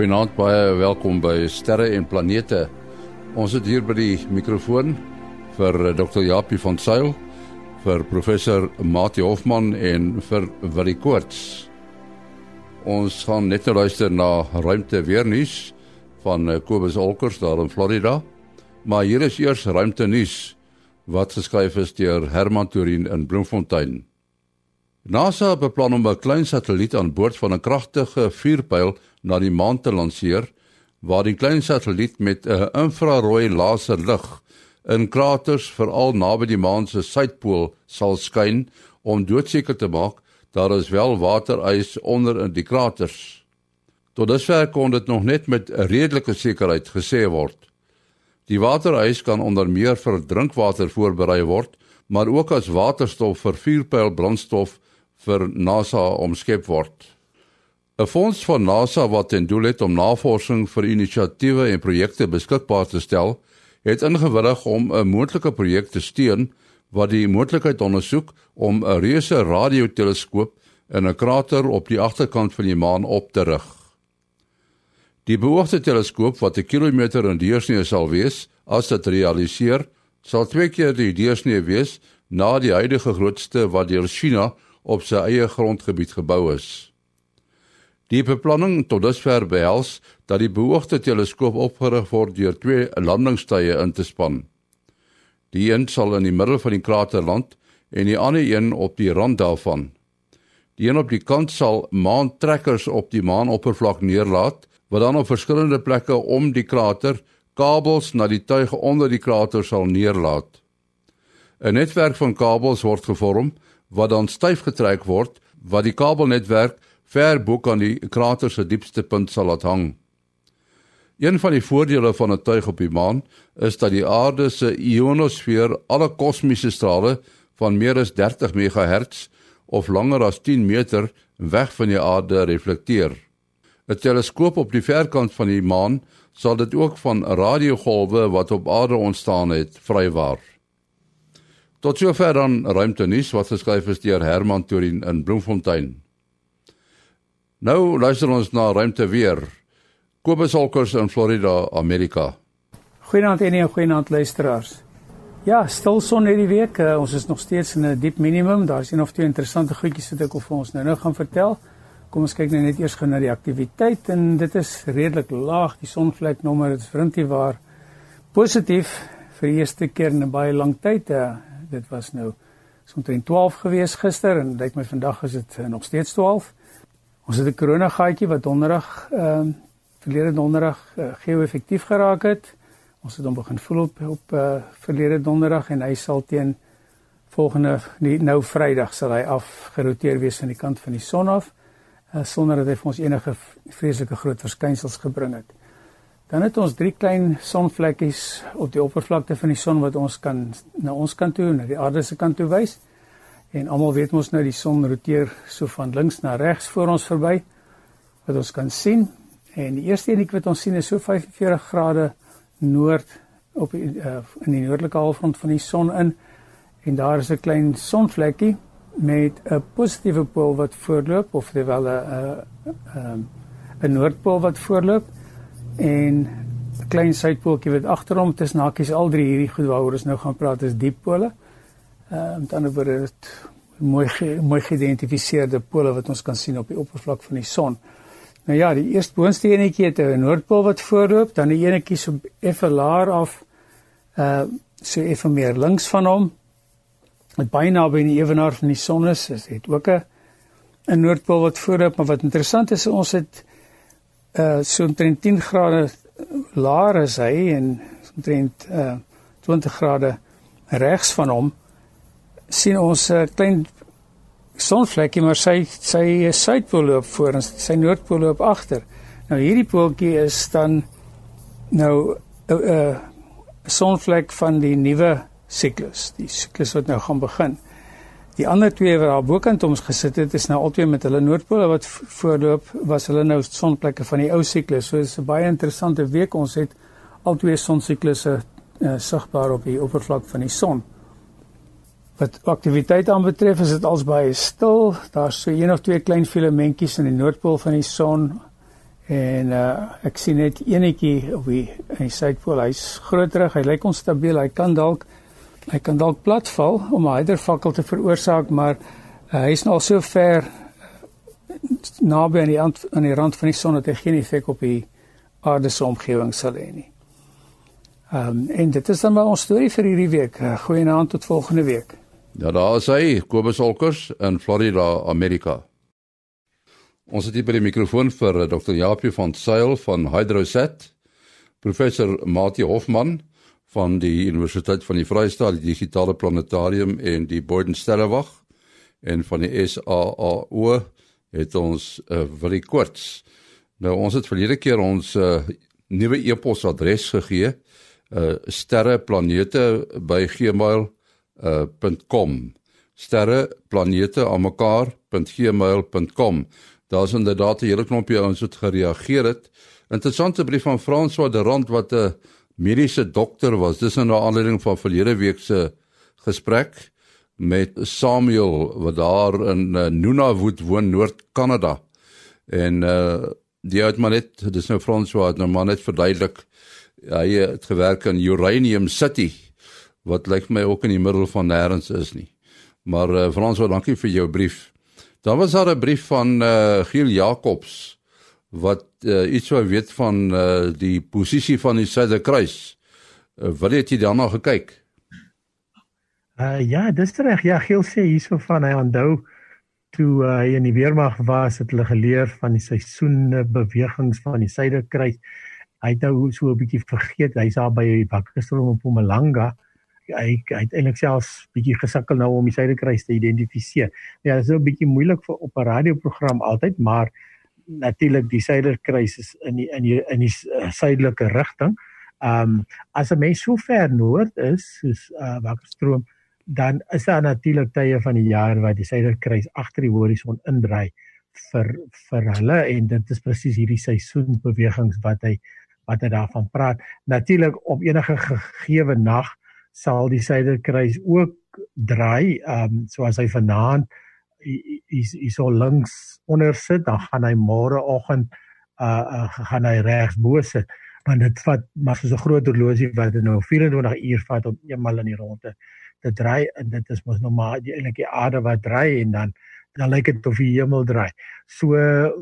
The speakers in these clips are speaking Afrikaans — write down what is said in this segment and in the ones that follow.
Goeienaand, baie welkom by Sterre en Planete. Ons het hier by die mikrofoon vir Dr. Japie van Sail, vir professor Mati Hofman en vir Willie Koorts. Ons gaan net nou luister na ruimte weer nuus van eh, Kobus Olkers daar in Florida. Maar hier is eers ruimte nuus wat geskryf is deur Herman Turin in Bloemfontein. NASA beplan om 'n klein satelliet aan boord van 'n kragtige vuurpyl na die maan te lanseer, waar die klein satelliet met 'n infrarooi laserlig in kraters veral naby die maan se suidpool sal skyn om doodseker te maak daar is wel waterys onder in die kraters. Tot dusver kon dit nog net met redelike sekerheid gesê word. Die waterys kan onder meer vir drinkwater voorberei word, maar ook as waterstof vir vuurpyl brandstof vir NASA omskep word. 'n Fonds van NASA wat ten doel het om navorsing vir inisiatiewe en projekte beskikbaar te stel, het ingewillig om 'n moontlike projek te steun wat die moontlikheid ondersoek om 'n reuse radioteleskoop in 'n krater op die agterkant van die maan op te rig. Die beoogde teleskoop wat 'n kilometer in deursnee sal wees, as dit realiseer, sal twee keer die deursnee wees na die huidige grootste wat deur China op sy eie grondgebied gebou is. Die beplanning tot dusver behels dat die beoogde teleskoop opgerig word deur twee landingstye in te span. Die een sal in die middel van die krater land en die ander een op die rand daarvan. Die een op die kant sal maantrekkers op die maanoppervlak neerlaat wat dan op verskillende plekke om die krater kabels na die tuig onder die krater sal neerlaat. 'n Netwerk van kabels word gevorm wat dan styf getrek word wat die kabelnetwerk ver bo kan die krater se diepste punt sal laat hang. Een van die voordele van 'n tuig op die maan is dat die aarde se ionosfeer alle kosmiese strale van meer as 30 MHz of langer as 10 meter weg van die aarde reflekteer. 'n Teleskoop op die verkant van die maan sal dit ook van radiogolwe wat op aarde ontstaan het vrywaar. Tot sover dan ruimte nuus wat geskryf is deur Herman Torin in Bloemfontein. Nou luister ons na ruimte weer. Kobus Olkers in Florida, Amerika. Goeienaand en goeienaand luisteraars. Ja, stil son hierdie week. Uh, ons is nog steeds in 'n diep minimum. Daar is een of twee interessante goedjies wat ek vir ons nou nou gaan vertel. Kom ons kyk nou net eers gou na die aktiwiteit en dit is redelik laag. Die sonvleknommer is vriendie waar positief vir die eerste keer in 'n baie lang tyd. Uh, dit was nou omtrent 12 gewees gister en lyk my vandag is dit uh, nog steeds 12. Ons het 'n korona gaatjie wat donderdag ehm uh, verlede donderdag uh, geo-effektief geraak het. Ons het hom begin voel op op uh, verlede donderdag en hy sal teen volgende nie, nou Vrydag sal hy afgeroteer wees aan die kant van die son af uh, sonder dat hy vir ons enige vreeslike groot verskynsels gebring het. Dan het ons drie klein sonvlekkies op die oppervlakte van die son wat ons kan na ons kant toe, na die aarde se kant toe wys. En almal weet mos nou die son roteer so van links na regs voor ons verby wat ons kan sien. En die eerste enetjie wat ons sien is so 45 grade noord op uh, in die noordelike halfrond van die son in en daar is 'n klein sonvlekkie met 'n positiewe pool wat voorloop of terwyl 'n 'n 'n 'n noordpool wat voorloop en 'n klein suidpooltjie wat agter hom tussen hakies al drie hierdie goed waaroor ons nou gaan praat is diepole. Ehm uh, ander woorde dit mooi ge, mooi geïdentifiseerde pole wat ons kan sien op die oppervlak van die son. Nou ja, die eerste boonste enetjie het 'n noordpool wat voorloop, dan die enetjie so effe laer af uh so effe meer links van hom. Met baie naby aan die ewenaar van die son is, is het ook 'n 'n noordpool wat voorloop, maar wat interessant is, ons het uh so omtrent 10 grade laer as hy en omtrent uh 20 grade regs van hom sien ons 'n uh, klein sonvlekkie maar sy sy suidpool loop voor en sy noordpool loop agter. Nou hierdie pooltjie is dan nou 'n uh, uh, sonvlek van die nuwe siklus, die siklus wat nou gaan begin. Die ander twee wat daar bokant ons gesit het, is nou albei met hulle noordpole wat voorloop, was hulle nou sonplekke van die ou siklus. So dis 'n baie interessante week. Ons het albei sonsiklusse uh, sigbaar op die oppervlak van die son. Wat aktiwiteit aanbetref, is dit als baie stil. Daar's so een of twee klein filamentjies in die noordpool van die son En uh ek sien net enetjie op die in die suidpool. Hy's groterig, hy lyk onstabiel. Hy kan dalk hy kan dalk platval om 'n hydervakkel te veroorsaak, maar uh, hy is nou al so ver naby aan die aan die rand van die son dat hy geen effek op die aarde se omgewing sal hê nie. Ehm um, en dit is dan maar ons storie vir hierdie week. Uh, Goeienaand tot volgende week. Ja, daar is hy, Kobus Olkers in Florida, Amerika. Ons het hier by die mikrofoon vir eh, Dr. Japie van Sail van Hydrosat, professor Mati Hofman van die Universiteit van die Vrystaat Digitale Planetarium en die Boden Sterrewag en van die SAAO het ons uh, Willie Koorts. Nou ons het verlede keer ons uh, nuwe e-posadres gegee, uh, Uh, sterreplanete@gmail.com. Daar's inderdaad 'n hele klompie ouens wat gereageer het. Interessante brief van François de Rond wat 'n mediese dokter was. Dis in aanleiding van verlede week se gesprek met Samuel wat daar in uh, Nunavut woon, Noord-Kanada. En uh die het maar net dis nou François het nou maar net verduidelik hy het gewerk in Uranium City wat lyk my ook in die middel van nêrens is nie. Maar uh, François, dankie vir jou brief. Dan was daar 'n brief van eh uh, Giel Jacobs wat uh, iets wou weet van uh, die posisie van die Suiderkruis. Uh, wat het jy daarna gekyk? Uh ja, dis reg. Ja, Giel sê hierso van hy onthou toe uh, hy in die weermag was, het hulle geleer van die seisoene bewegings van die Suiderkruis. Hy het nou so 'n bietjie vergeet. Hy's daar by Bakkestroom op Mpumalanga hy hy het eintlik selfs bietjie gesukkel nou om die suiderkruis te identifiseer. Ja, dit is 'n bietjie moeilik vir op 'n radioprogram altyd, maar natuurlik die suiderkruis is in die in die in die uh, suidelike rigting. Ehm um, as 'n mens so ver noord is soos uh, Wakkerstroom, dan is daar natuurlik tye van die jaar waar die suiderkruis agter die horison indraai vir vir hulle en dit is presies hierdie seisoenbewegings wat hy wat hy daarvan praat. Natuurlik op enige gegeewe nag sal die suiderkruis ook draai. Ehm um, soos hy vanaand is is so links onder sit dan gaan hy môreoggend uh, uh gaan hy regs bo sit. Want dit vat maar so 'n groot horlosie wat dit nou 24 uur vat om eenmal in die ronde te draai en dit is mos nou maar eintlik die aarde wat draai en dan dan lyk dit of die hemel draai. So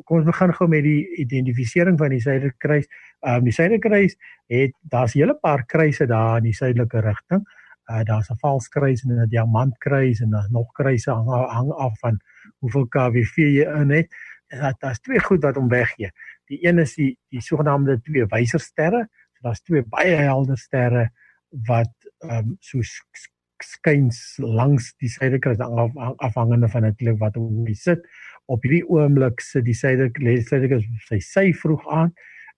kom ons begin gou met die identifisering van die suiderkruis. Ehm um, die suiderkruis het daar's 'n hele paar kruise daar in die suidelike rigting. Uh daar's 'n valskruis en 'n diamantkruis en dan nog kruise hang, hang af van hoeveel KWV jy in het. En daar's twee goed wat hom weggee. Die een is die die sogenaamde twee wysersterre. So daar's twee baie helder sterre wat ehm um, so skuins langs die suiderkruis af, afhangende van natuurlik wat hom sit. Op hierdie oomblik sit die suiderkruis sy sy vroeg aan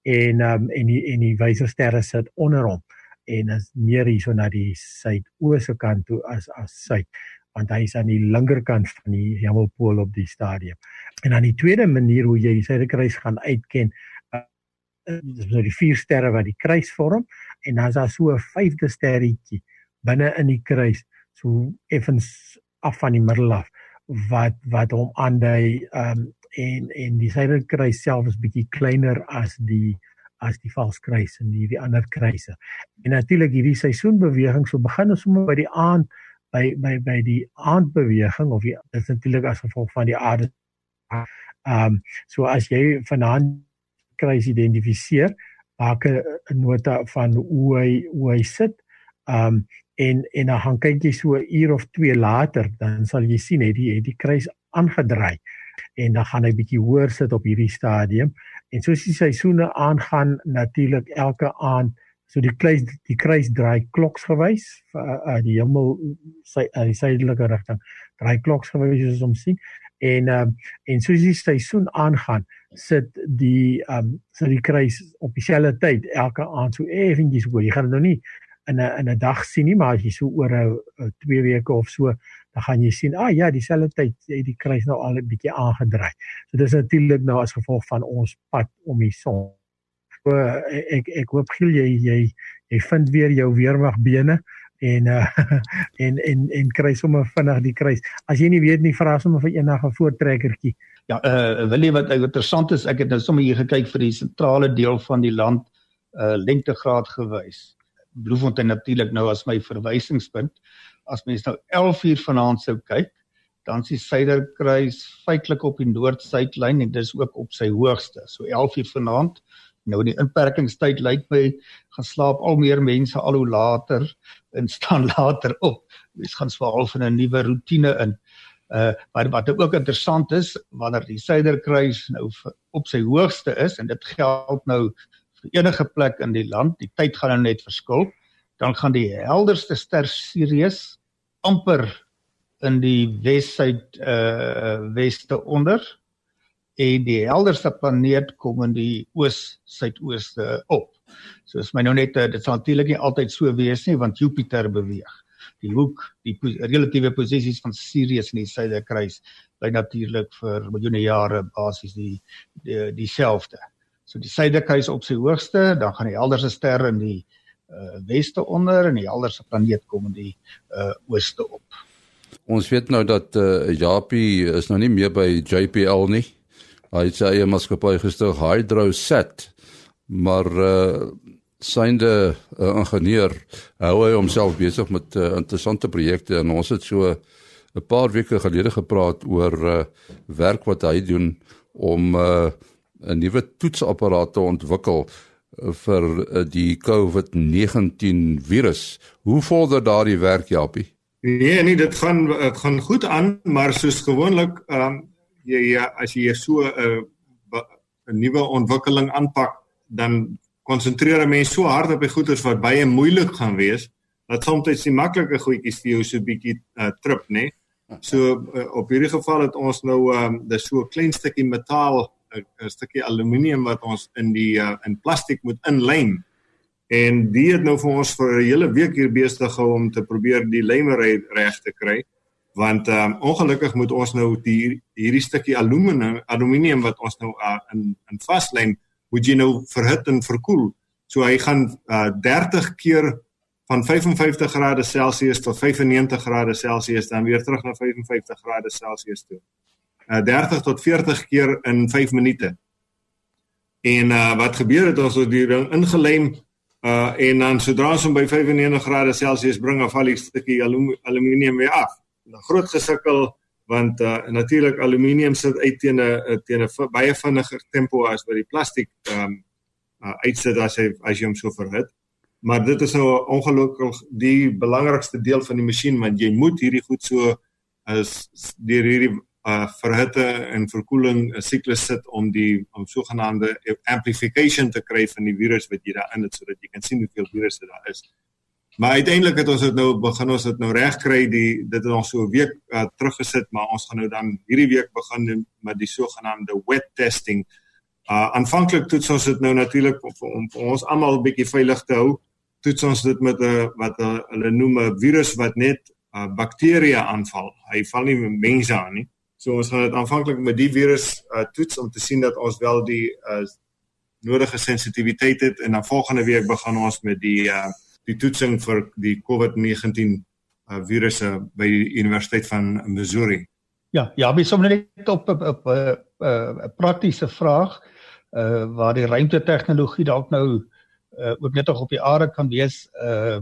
en um, en die en die wysersterre sit onder hom en is meer hierso na die suidoose kant toe as as suid want hy is aan die linkerkant van die hemelpool op die stadium. En dan die tweede manier hoe jy die suiderkruis gaan uitken uh, is nou die vier sterre wat die kruis vorm en dan is daar so 'n vyfde sterretjie binne in die kruis so effens af van die middel af wat wat hom aandui ehm um, en en die suiderkruis self is bietjie kleiner as die as die valskruis en die, die ander kruise. En natuurlik hierdie seisoenbeweging so begin ons sommer by die aand by by by die aandbeweging of dit is natuurlik as gevolg van die aarde. Ehm um, so as jy vanaand kruis identifiseer, maak 'n nota van hoe hy hoe hy sit. Ehm um, en en dan gaan kyk jy so 'n uur of 2 later dan sal jy sien het die het die kruis aangedraai. En dan gaan hy bietjie hoër sit op hierdie stadium. En soos die seisoene aangaan natuurlik elke aand so die kruis die kruis draai kloksgewys uh, uh, die hemel sy uh, die suidelike rigting draai kloksgewys soos ons sien. En um, en soos die seisoen aangaan sit die um sit die kruis op dieselfde tyd elke aand so effentjies hoor jy gaan nou nie in 'n in 'n dag sien nie, maar as jy so oor 'n 2 weke of so, dan gaan jy sien, ah ja, dieselfde tyd het die kruis nou al 'n bietjie aangedraai. So dis natuurlik nou as gevolg van ons pad om die son. So ek ek hoop giel jy jy jy vind weer jou weermagbene en uh, en en en kry sommer vinnig die kruis. As jy nie weet nie, vra sommer vir eendag 'n voortrekkertjie Ja, uh wil jy wat interessant is, ek het nou sommer hier gekyk vir die sentrale deel van die land uh lengtegraad gewys. Bloemfontein natuurlik nou as my verwysingspunt. As mens nou 11 uur vanaand sou kyk, dan is die suiderkruis feitelik op die noord-suidlyn en dis ook op sy hoogste. So 11 uur vanaand nou die inperkingstyd lyk my gaan slaap al meer mense al hoe later en staan later op. Mens gaan swaal van 'n nuwe rotine in. Uh maar wat ook interessant is wanneer die suiderkruis nou op sy hoogste is en dit geld nou enige plek in die land, die tyd gaan nou net verskil, dan gaan die helderste ster Sirius amper in die wes-suid uh weste onder en die helderste planeet kom in die oos-suidooste op. So is my nou net uh, dit sal natuurlik nie altyd so wees nie want Jupiter beweeg die hoek, die relatiewe posisies van Sirius in die suiderkruis bly natuurlik vir miljoene jare basies die dieselfde. Die so die suiderkruis op sy hoogste, dan gaan die helderste ster in die uh, weste onder en die helderste planeet kom in die uh, ooste op. Ons weet nou dat uh, Japie is nou nie meer by JPL nie. Hy het sy eie maatskappy gestig Hydrosat. Maar uh, synde uh, ingenieur hou hy homself besig met uh, interessante projekte en ons het so 'n paar weke gelede gepraat oor uh, werk wat hy doen om 'n nuwe toetsapparaat te ontwikkel vir uh, die COVID-19 virus. Hoe vorder daardie werk, Japie? Nee, nee, dit gaan dit gaan goed aan, maar soos gewoonlik, ehm um, jy ja, as jy so 'n uh, 'n nuwe ontwikkeling aanpak, dan konsentreer 'n mens so hard op die goeders wat baie moeilik gaan wees dat soms die maklike goedjies vir jou so bietjie uh, trip nê. So uh, op hierdie geval het ons nou um, dis so 'n klein stukkie metaal 'n stukkie aluminium wat ons in die uh, in plastiek moet inlyn. En die het nou vir ons vir 'n hele week hier besig gehou om te probeer die lymery reg te kry. Want um, ongelukkig moet ons nou die hierdie stukkie aluminium aluminium wat ons nou uh, in in vaslyn moet jy nou verhit en verkoel. So hy gaan uh, 30 keer van 55 grade Celsius tot 95 grade Celsius dan weer terug na 55 grade Celsius toe. Uh 30 tot 40 keer in 5 minute. En uh wat gebeur het as ons die ding ingelem uh en dan sodra ons hom by 95 grade Celsius bring af al die stukkie aluminium weer af. Dan groot gesukkel want uh, natuurlik aluminium sit uit teen 'n teen 'n baie vinniger tempo as wat die plastiek um, uh, uitsit as hy as jy hom so verhit. Maar dit is nou ongelukkig die belangrikste deel van die masjien want jy moet hierdie goed so as deur hierdie uh verhitte en verkoeling 'n siklus sit om die om sogenaamde amplification te kry van die virus wat jy daarin het sodat jy kan sien hoeveel virusse daar is. Maar uiteindelik het ons dit nou begin ons dit nou regkry die dit het ons so 'n week uh, teruggesit maar ons gaan nou dan hierdie week begin met die sogenaamde wet testing. Uh aanvanklik toets ons dit nou natuurlik om, om, ons almal 'n bietjie veilig te hou. Toets ons dit met 'n wat hulle noem 'n virus wat net uh, bakterieë aanval. Hy val nie mense aan nie. So ons gaan dit aanvanklik met die virus uh, toets om te sien dat ons wel die uh, nodige sensitiwiteit het en dan volgende week begin ons met die uh, die toetsing vir die COVID-19 uh, virusse by die Universiteit van Missouri. Ja, ja, wie sommer net op op 'n 'n praktiese vraag uh waar die ruimtetegnologie dalk nou uh ook net op die aarde kan wees uh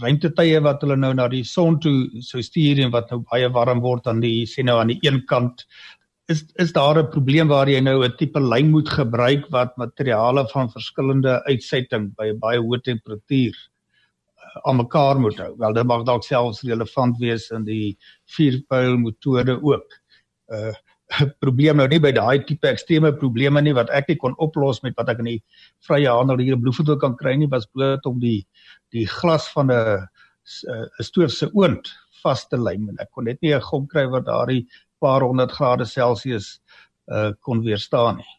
ruimtetye wat hulle nou na die son toe sou stuur en wat nou baie warm word aan die sien nou aan die een kant is is daar 'n probleem waar jy nou 'n tipe lyn moet gebruik wat materiale van verskillende uitsetting by 'n baie hoë temperatuur uh, aan mekaar moet hou. Wel dit mag dalk selfs relevant wees in die vierpyl metode ook. uh, probleem nou nie by daai tipe ekstreme probleme nie wat ek nie kon oplos met wat ek in die vrye handel hier in Bloemfontein kan kry nie was bloot om die die glas van 'n 'n stoof se oond vas te lyn en ek kon net nie 'n gom kry wat daardie paar honderd grade Celsius uh kon weerstaan nie.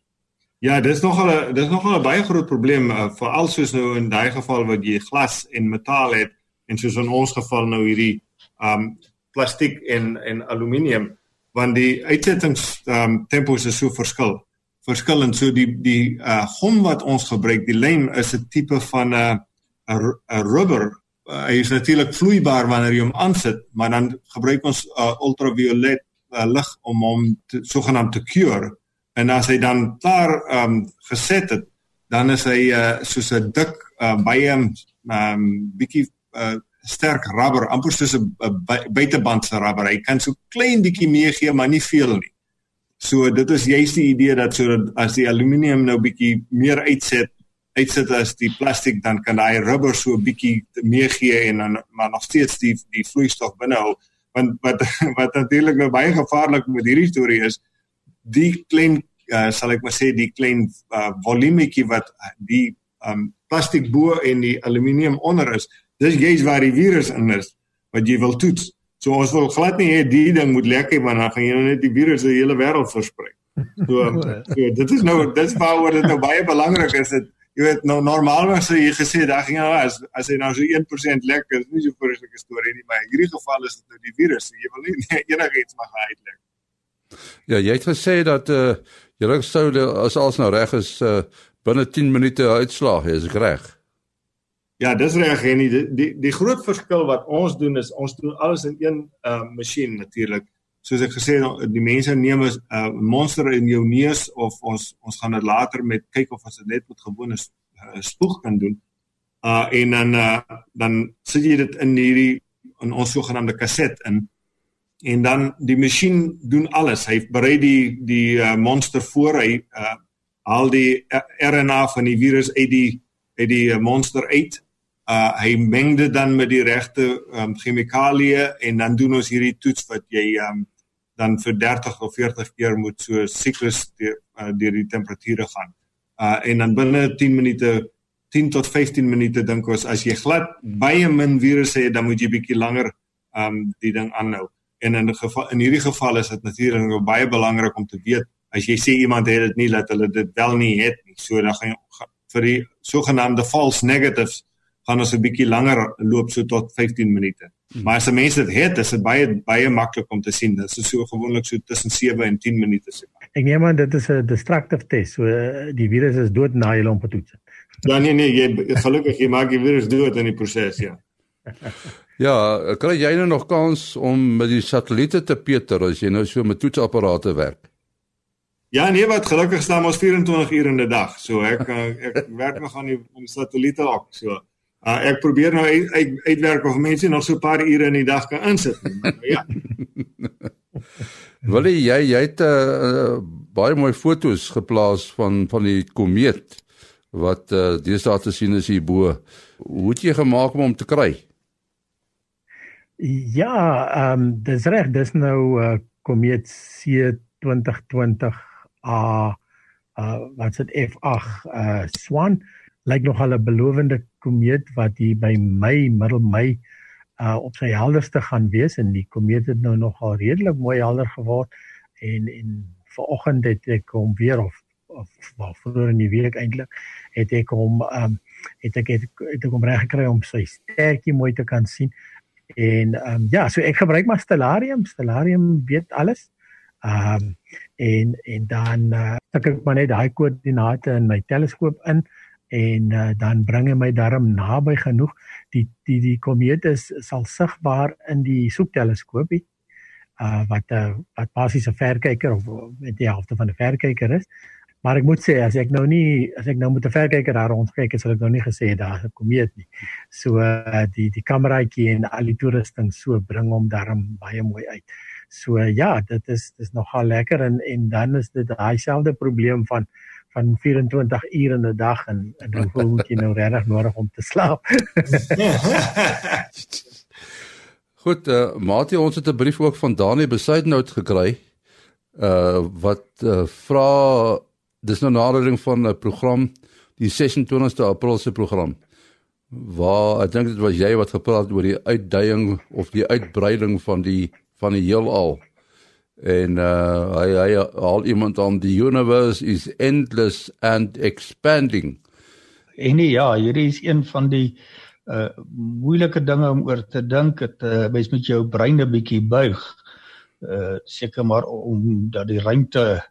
Ja, dis nogal 'n dis nogal 'n baie groot probleem uh, veral soos nou in daai geval wat jy glas en metaal het en soos in ons geval nou hierdie um plastiek en en aluminium want die uitsettings um tempos is so verskil. Verskillend so die die uh gom wat ons gebruik, die lem is 'n tipe van 'n 'n rubber. Uh, hy is natuurlik vloeibaar wanneer jy hom aansit, maar dan gebruik ons uh ultraviolet uh, lig om hom sogenaamd te cure en as hy dan klaar ehm um, geset het dan is hy uh, soos 'n dik uh, baie ehm um, bietjie uh, sterk rubber amper soos 'n buiteband se rubber. Hy kan so klein bietjie meegee maar nie veel nie. So dit is juist die idee dat so as die aluminium nou bietjie meer uitset uitsit as die plastiek dan kan daai rubber so 'n bietjie meegee en dan maar nog steeds die die vloeistof binhou want wat wat natuurlik nou baie gevaarlik met hierdie storie is die klein uh, sal ek maar sê die klein uh, volumetjie wat die um, plastiek bo en die aluminium onder is dis juist waar die virus in is wat jy wil toets. So ons wil glad nie hê die ding moet lekker want dan gaan jy nou net die virus oor die hele wêreld versprei. So, so dit is nou dis waaroor dit nou baie belangrik is dit jy weet nou normaalweg sou jy gesê dat ging nou as as hy nou so 1% lekker is nie so vreeslike storie nie maar in hierdie geval is dit nou die virus jy wil nie enigiets mag uitlek Ja jy het gesê dat eh uh, jy sou as alles nou reg is uh, binne 10 minute uitslaag is reg Ja dis reg en die, die die groot verskil wat ons doen is ons doen alles in een uh, masjien natuurlik soos ek gesê het die mense neem 'n uh, monster in jou neus of ons ons gaan dit later met kyk of ons dit net met gewone uh, spoeg kan doen. Uh en dan uh, dan sit jy dit in hierdie in ons sogenaamde kaset in en dan die masjien doen alles. Hy berei die die uh, monster voor hy uh al die RNA van die virus uit die uit die uh, monster uit. Uh hy meng dit dan met die regte um, chemikalieë en dan doen ons hierdie toets wat jy um dan vir 30 of 40 keer moet so siklus deur, uh, deur die temperature gaan. Uh en dan binne 10 minute 10 tot 15 minute dink ons as jy glad baie min virusse het dan moet jy bietjie langer um die ding aanhou. En in geval in hierdie geval is dit natuurlik baie belangrik om te weet as jy sê iemand het dit nie dat hulle dit wel nie het nie. So dan gaan jy vir die sogenaamde false negatives gaan ons 'n bietjie langer loop so tot 15 minute. Hmm. Maar as 'n mens dit het, is dit baie baie maklik om te sien. Dit is so gewoonlik so tussen 7 en 10 minute se. Ek neem aan dit is 'n destructive test. So die virus is dood na jy hom getoets het. Ja nee nee, jy gelukkig jy maak die virus dood in die proses, ja. ja, kry jy nou nog kans om met die satelliete te peter as jy nou so met toetsapparate werk? Ja, nee, wat gelukkig staan ons 24 ure in 'n dag. So ek ek werk nog aan die om satelliete ook. So Uh, ek probeer nou uit, uit, uitwerk of mense nog so 'n paar ure in die dag kan insit. Ja. Wil jy jy het 'n uh, uh, baie mooi foto's geplaas van van die komeet wat uh, deesdae te sien is hierbo. Hoe het jy gemaak om hom te kry? Ja, ehm um, dis reg, dis nou uh, komeet C2020 A uh wat's dit F8 uh Swan lyk nog al 'n belowende komeet wat hier by Mei, middel Mei uh op sy helderste gaan wees en die komeet het nou nogal redelik mooi helder geword en en vanoggend het ek hom weer of of wel vroeër in die week eintlik het ek hom um het ek het, het ek hom reg gekry om sy sterkie mooi te kan sien en um ja so ek gebruik maar stellarium stellarium weet alles um en en dan uh, ek maar net daai koördinate in my teleskoop in en uh, dan bring hy my darm naby genoeg. Die die die komeet is sal sigbaar in die soekteleskoopie uh wat uh, wat basies 'n verkyker of met die helfte van 'n verkyker is. Maar ek moet sê as ek nou nie as ek nou met 'n verkyker daar rond kyk sal ek nou nie gesê daar's 'n komeet nie. So uh, die die kameraitjie en al die toerusting so bring hom darm baie mooi uit. So uh, ja dit is dis nogal lekker en en dan is dit daai selfde probleem van van 24 ure in 'n dag en en dan voel moet jy nou regtig nodig om te slaap. Goed, uh, Mati, ons het 'n brief ook van Dani Besuidnout gekry. Uh wat uh, vra dis nou nadering van 'n program die 26ste April se program. Waar ek dink dit was jy wat gepraat oor die uitdaging of die uitbreiding van die van die heelal en uh hy hy al iemand aan die universe is endless and expanding. En nee, ja, hierdie is een van die uh moeilike dinge om oor te dink. Dit uh mens moet jou brein 'n bietjie buig. Uh seker maar om dat die ruimte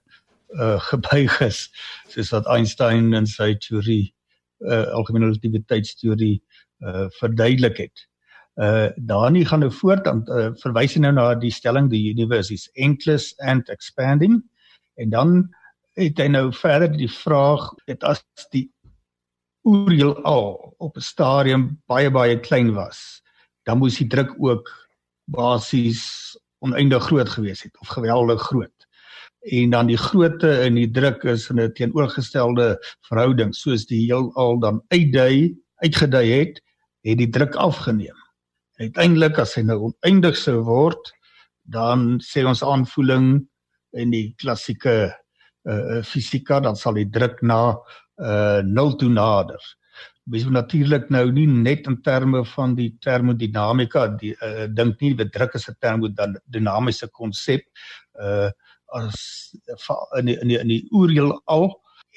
uh gebuig is soos wat Einstein in sy teorie uh algemene relativiteitsteorie uh verduidelik het. Uh Dani gaan nou voort dan uh, verwys nou na die stelling the universe is endless and expanding en dan het hy nou verder die vraag dit as die oorheel al op 'n stadium baie baie klein was dan moes die druk ook basies oneindig groot gewees het of geweldig groot. En dan die grootte en die druk is in 'n teenoorgestelde verhouding soos die heelal dan uitdui uitgedui het het die druk afgeneem uiteindelik as hy nou oneindig sou word dan sê ons aanvoeling in die klassieke uh, fisika dan sal die druk na uh, nul toe nader. Mens moet natuurlik nou nie net in terme van die termodinamika die uh, dink nie die druk is 'n termodinamiese konsep uh as in die, in die, in die oerheel al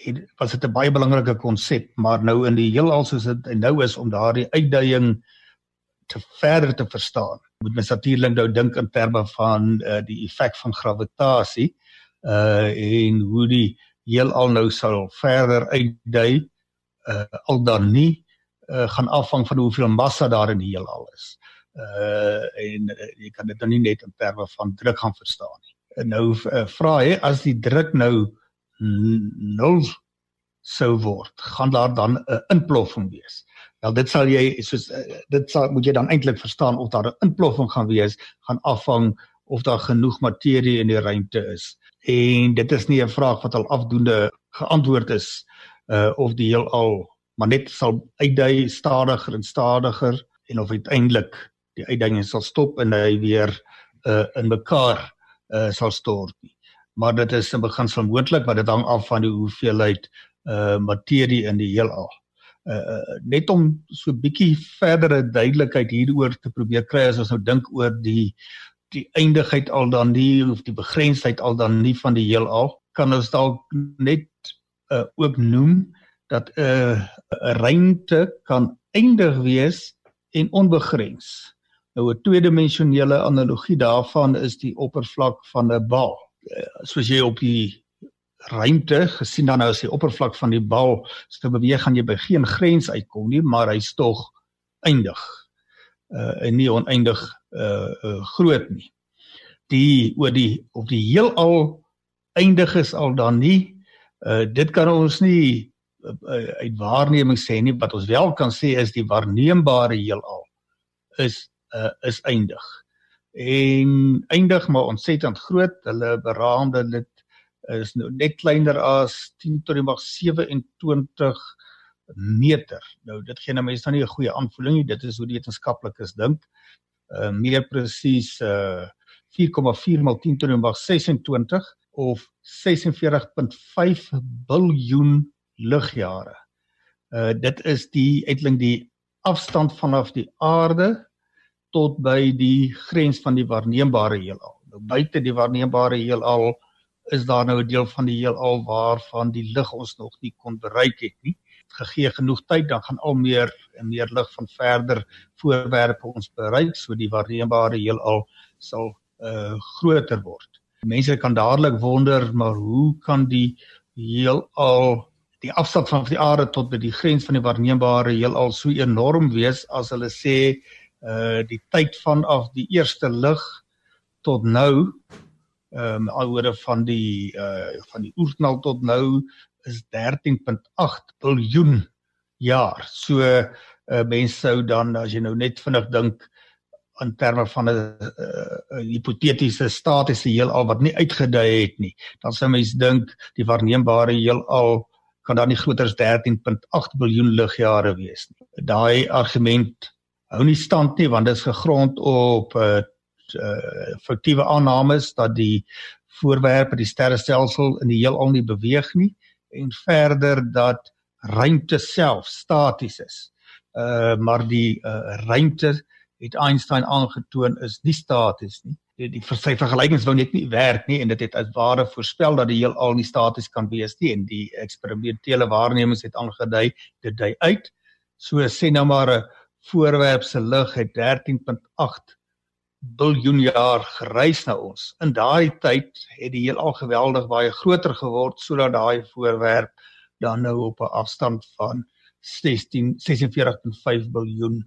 het was dit 'n baie belangrike konsep maar nou in die heelal soos dit nou is om daardie uitdaging te verder te verstaan moet mens natuurlik nou dink in terme van uh, die effek van gravitasie uh en hoe die heelal nou sal verder uitdui uh al dan nie uh, gaan afhang van hoeveel massa daar in die heelal is uh en uh, jy kan dit nou nie net in terme van druk gaan verstaan nie nou uh, vra hy as die druk nou nul sou word, gaan daar dan 'n inploffing wees. Wel dit sal jy soos uh, dit sal moet jy dan eintlik verstaan of daar 'n inploffing gaan wees, gaan afhang of daar genoeg materie in die ruimte is. En dit is nie 'n vraag wat al afdoende geantwoord is uh of die heelal maar net sal uitdui stadiger en stadiger en of uiteindelik die uitdaging sal stop en hy weer uh in mekaar uh, sal stort nie. Maar dit is 'n beginsel moontlik, maar dit hang af van die hoeveelheid uh materie in die heelal. Uh net om so 'n bietjie verdere duidelikheid hieroor te probeer kry as ons nou dink oor die die eindigheid al dan nie of die begrensdheid al dan nie van die heelal, kan ons dalk net uh ook noem dat 'n uh, ruimte kan eindig wees en onbegrens. Nou 'n tweedimensionele analogie daarvan is die oppervlak van 'n bal. Eh, soos jy op die ruimte gesien dan nou as die oppervlak van die bal se beweeg gaan jy by geen grens uitkom nie, maar hy's tog eindig. Uh en nie oneindig uh, uh groot nie. Die oor die of die heelal eindig is al dan nie. Uh dit kan ons nie uh, uit waarneming sê nie, wat ons wel kan sê is die waarneembare heelal is uh, is eindig. En eindig maar ontsettend groot. Hulle beraamde dit is nou net kleiner as 10 tot die mag 27 meter. Nou dit gee nou mense nou nie 'n goeie aanvoeling nie. Dit is hoe die wetenskaplikes dink. Uh meer presies uh 4,4 mal 10 tot die mag 26 of 46.5 biljoen ligjare. Uh dit is die uitling die afstand vanaf die aarde tot by die grens van die waarneembare heelal. Nou buite die waarneembare heelal is daar nou 'n deel van die heelal waarvan die lig ons nog nie kon bereik het nie. Gegee genoeg tyd dan gaan al meer en meer lig van verder voorwerpe ons bereik, so die waarneembare heelal sal uh groter word. Mense kan dadelik wonder, maar hoe kan die heelal die afstand van die aarde tot by die grens van die waarneembare heelal so enorm wees as hulle sê uh die tyd vanaf die eerste lig tot nou ehm um, alhoewel van die uh van die oerknal tot nou is 13.8 biljoen jaar. So uh mense sou dan as jy nou net vinnig dink in terme van 'n uh, hipotetiese statiese heelal wat nie uitgedui het nie, dan sou mense dink die waarneembare heelal kan dan nie groter as 13.8 biljoen ligjare wees nie. Daai argument hou nie stand nie want dit is gegrond op uh, uh fiktiewe aannames dat die voorwerpe die sterrestelsel in die heelal nie beweeg nie en verder dat ruimte self staties is. Uh maar die uh ruimte het Einstein aangetoon is nie staties nie. Die, die sy vergelykings wou net nie werk nie en dit het as ware voorspel dat die heelal nie staties kan wees nie en die eksperimentele waarnemings het aangedui dit dui uit. So sê nou maar 'n voorwerp se lig het 13.8 biljoen jaar gereis na ons. In daai tyd het die heelal geweldig baie groter geword sodat daai voorwerp dan nou op 'n afstand van 16 46.5 biljoen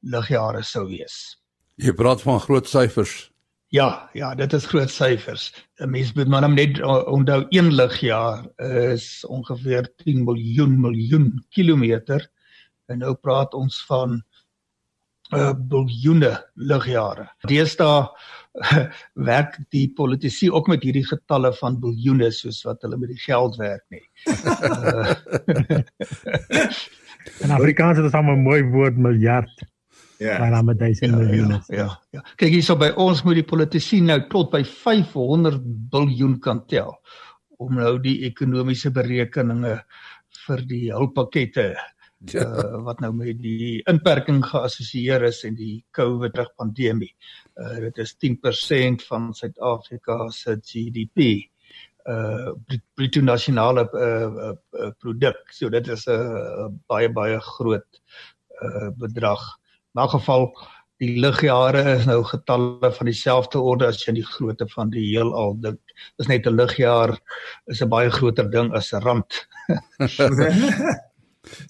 ligjare sou wees. Jy praat van groot syfers. Ja, ja, dit is groot syfers. 'n Mens moet maar net onthou een ligjaar is ongeveer 10 miljoen miljoen kilometer en nou praat ons van uh biljoene ligjare. Deesdae werk die politici ook met hierdie getalle van biljoene soos wat hulle met die geld werk nie. In Afrikaans is dit 'n mooi woord miljard. Ja. Maar dan met duisend ja, miljoen. Ja, ja, ja. Kyk hierso by ons moet die politici nou tot by 500 miljard kan tel om nou die ekonomiese berekeninge vir die hulppakkette ja. uh, wat nou met die inperking geassosieer is en die COVID pandemie. Uh, dit is 10% van Suid-Afrika se GDP uh bruto nasionale uh, uh produk. So dit is 'n uh, baie baie groot uh bedrag. In elk geval die ligjare is nou getalle van dieselfde orde as jy die grootte van die heelal dink. Dis net 'n ligjaar is 'n baie groter ding as 'n rand.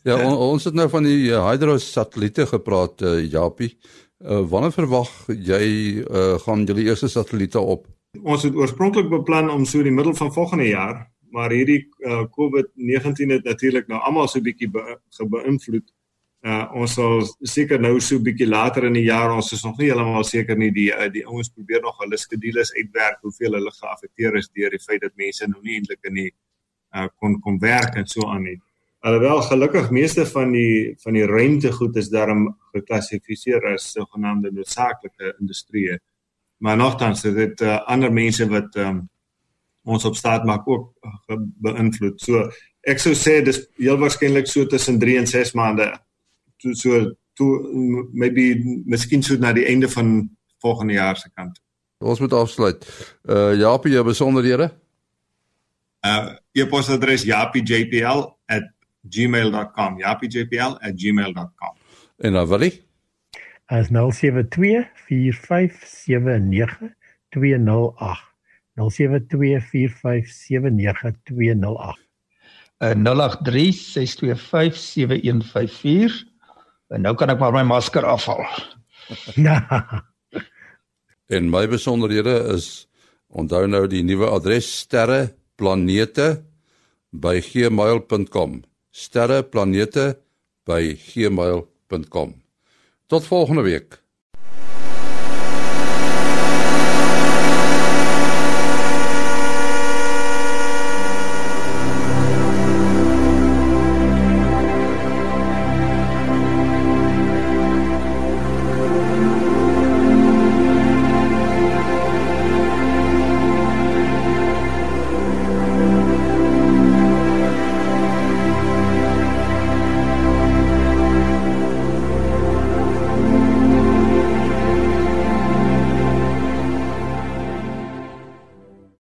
ja, on, ons het nou van die uh, hydro satelliete gepraat, uh, Japie. Uh, wanneer verwag jy uh, gaan julle eerste satelliete op? Ons het oorspronklik beplan om so in die middel van volgende jaar, maar hierdie uh, COVID-19 het natuurlik nou almal so 'n bietjie be beïnvloed. Uh ons sal seker nou so 'n bietjie later in die jaar, ons is nog nie heeltemal seker nie die uh, die ouens probeer nog hulle skedules uitwerk hoeveel hulle geaffekteer is deur die feit dat mense nou nie eintlik in die uh kon kon werk en so aan nie. Alhoewel gelukkig meeste van die van die ruimtegoed is daarom geklassifiseer as sogenaamde noodsaaklike industrieë. Maar nogtans is dit uh, ander mense wat um, ons op staat maak ook uh, beïnvloed. So ek sou sê dis heel waarskynlik so tussen 3 en 6 maande to so to maybe miskien so na die einde van volgende jaar se kant. Ons moet afsluit. Uh Japie, jou besonderhede? Uh e-posadres japiejpl@ gmail.com japiejpl@gmail.com en dan wil ek as 0724579208 0724579208 0836257154 en nou kan ek maar my masker afhaal. Ja. En my besonderhede is onthou nou die nuwe adres sterre planete by gmail.com sterreplanete by gmail.com. Tot volgende week.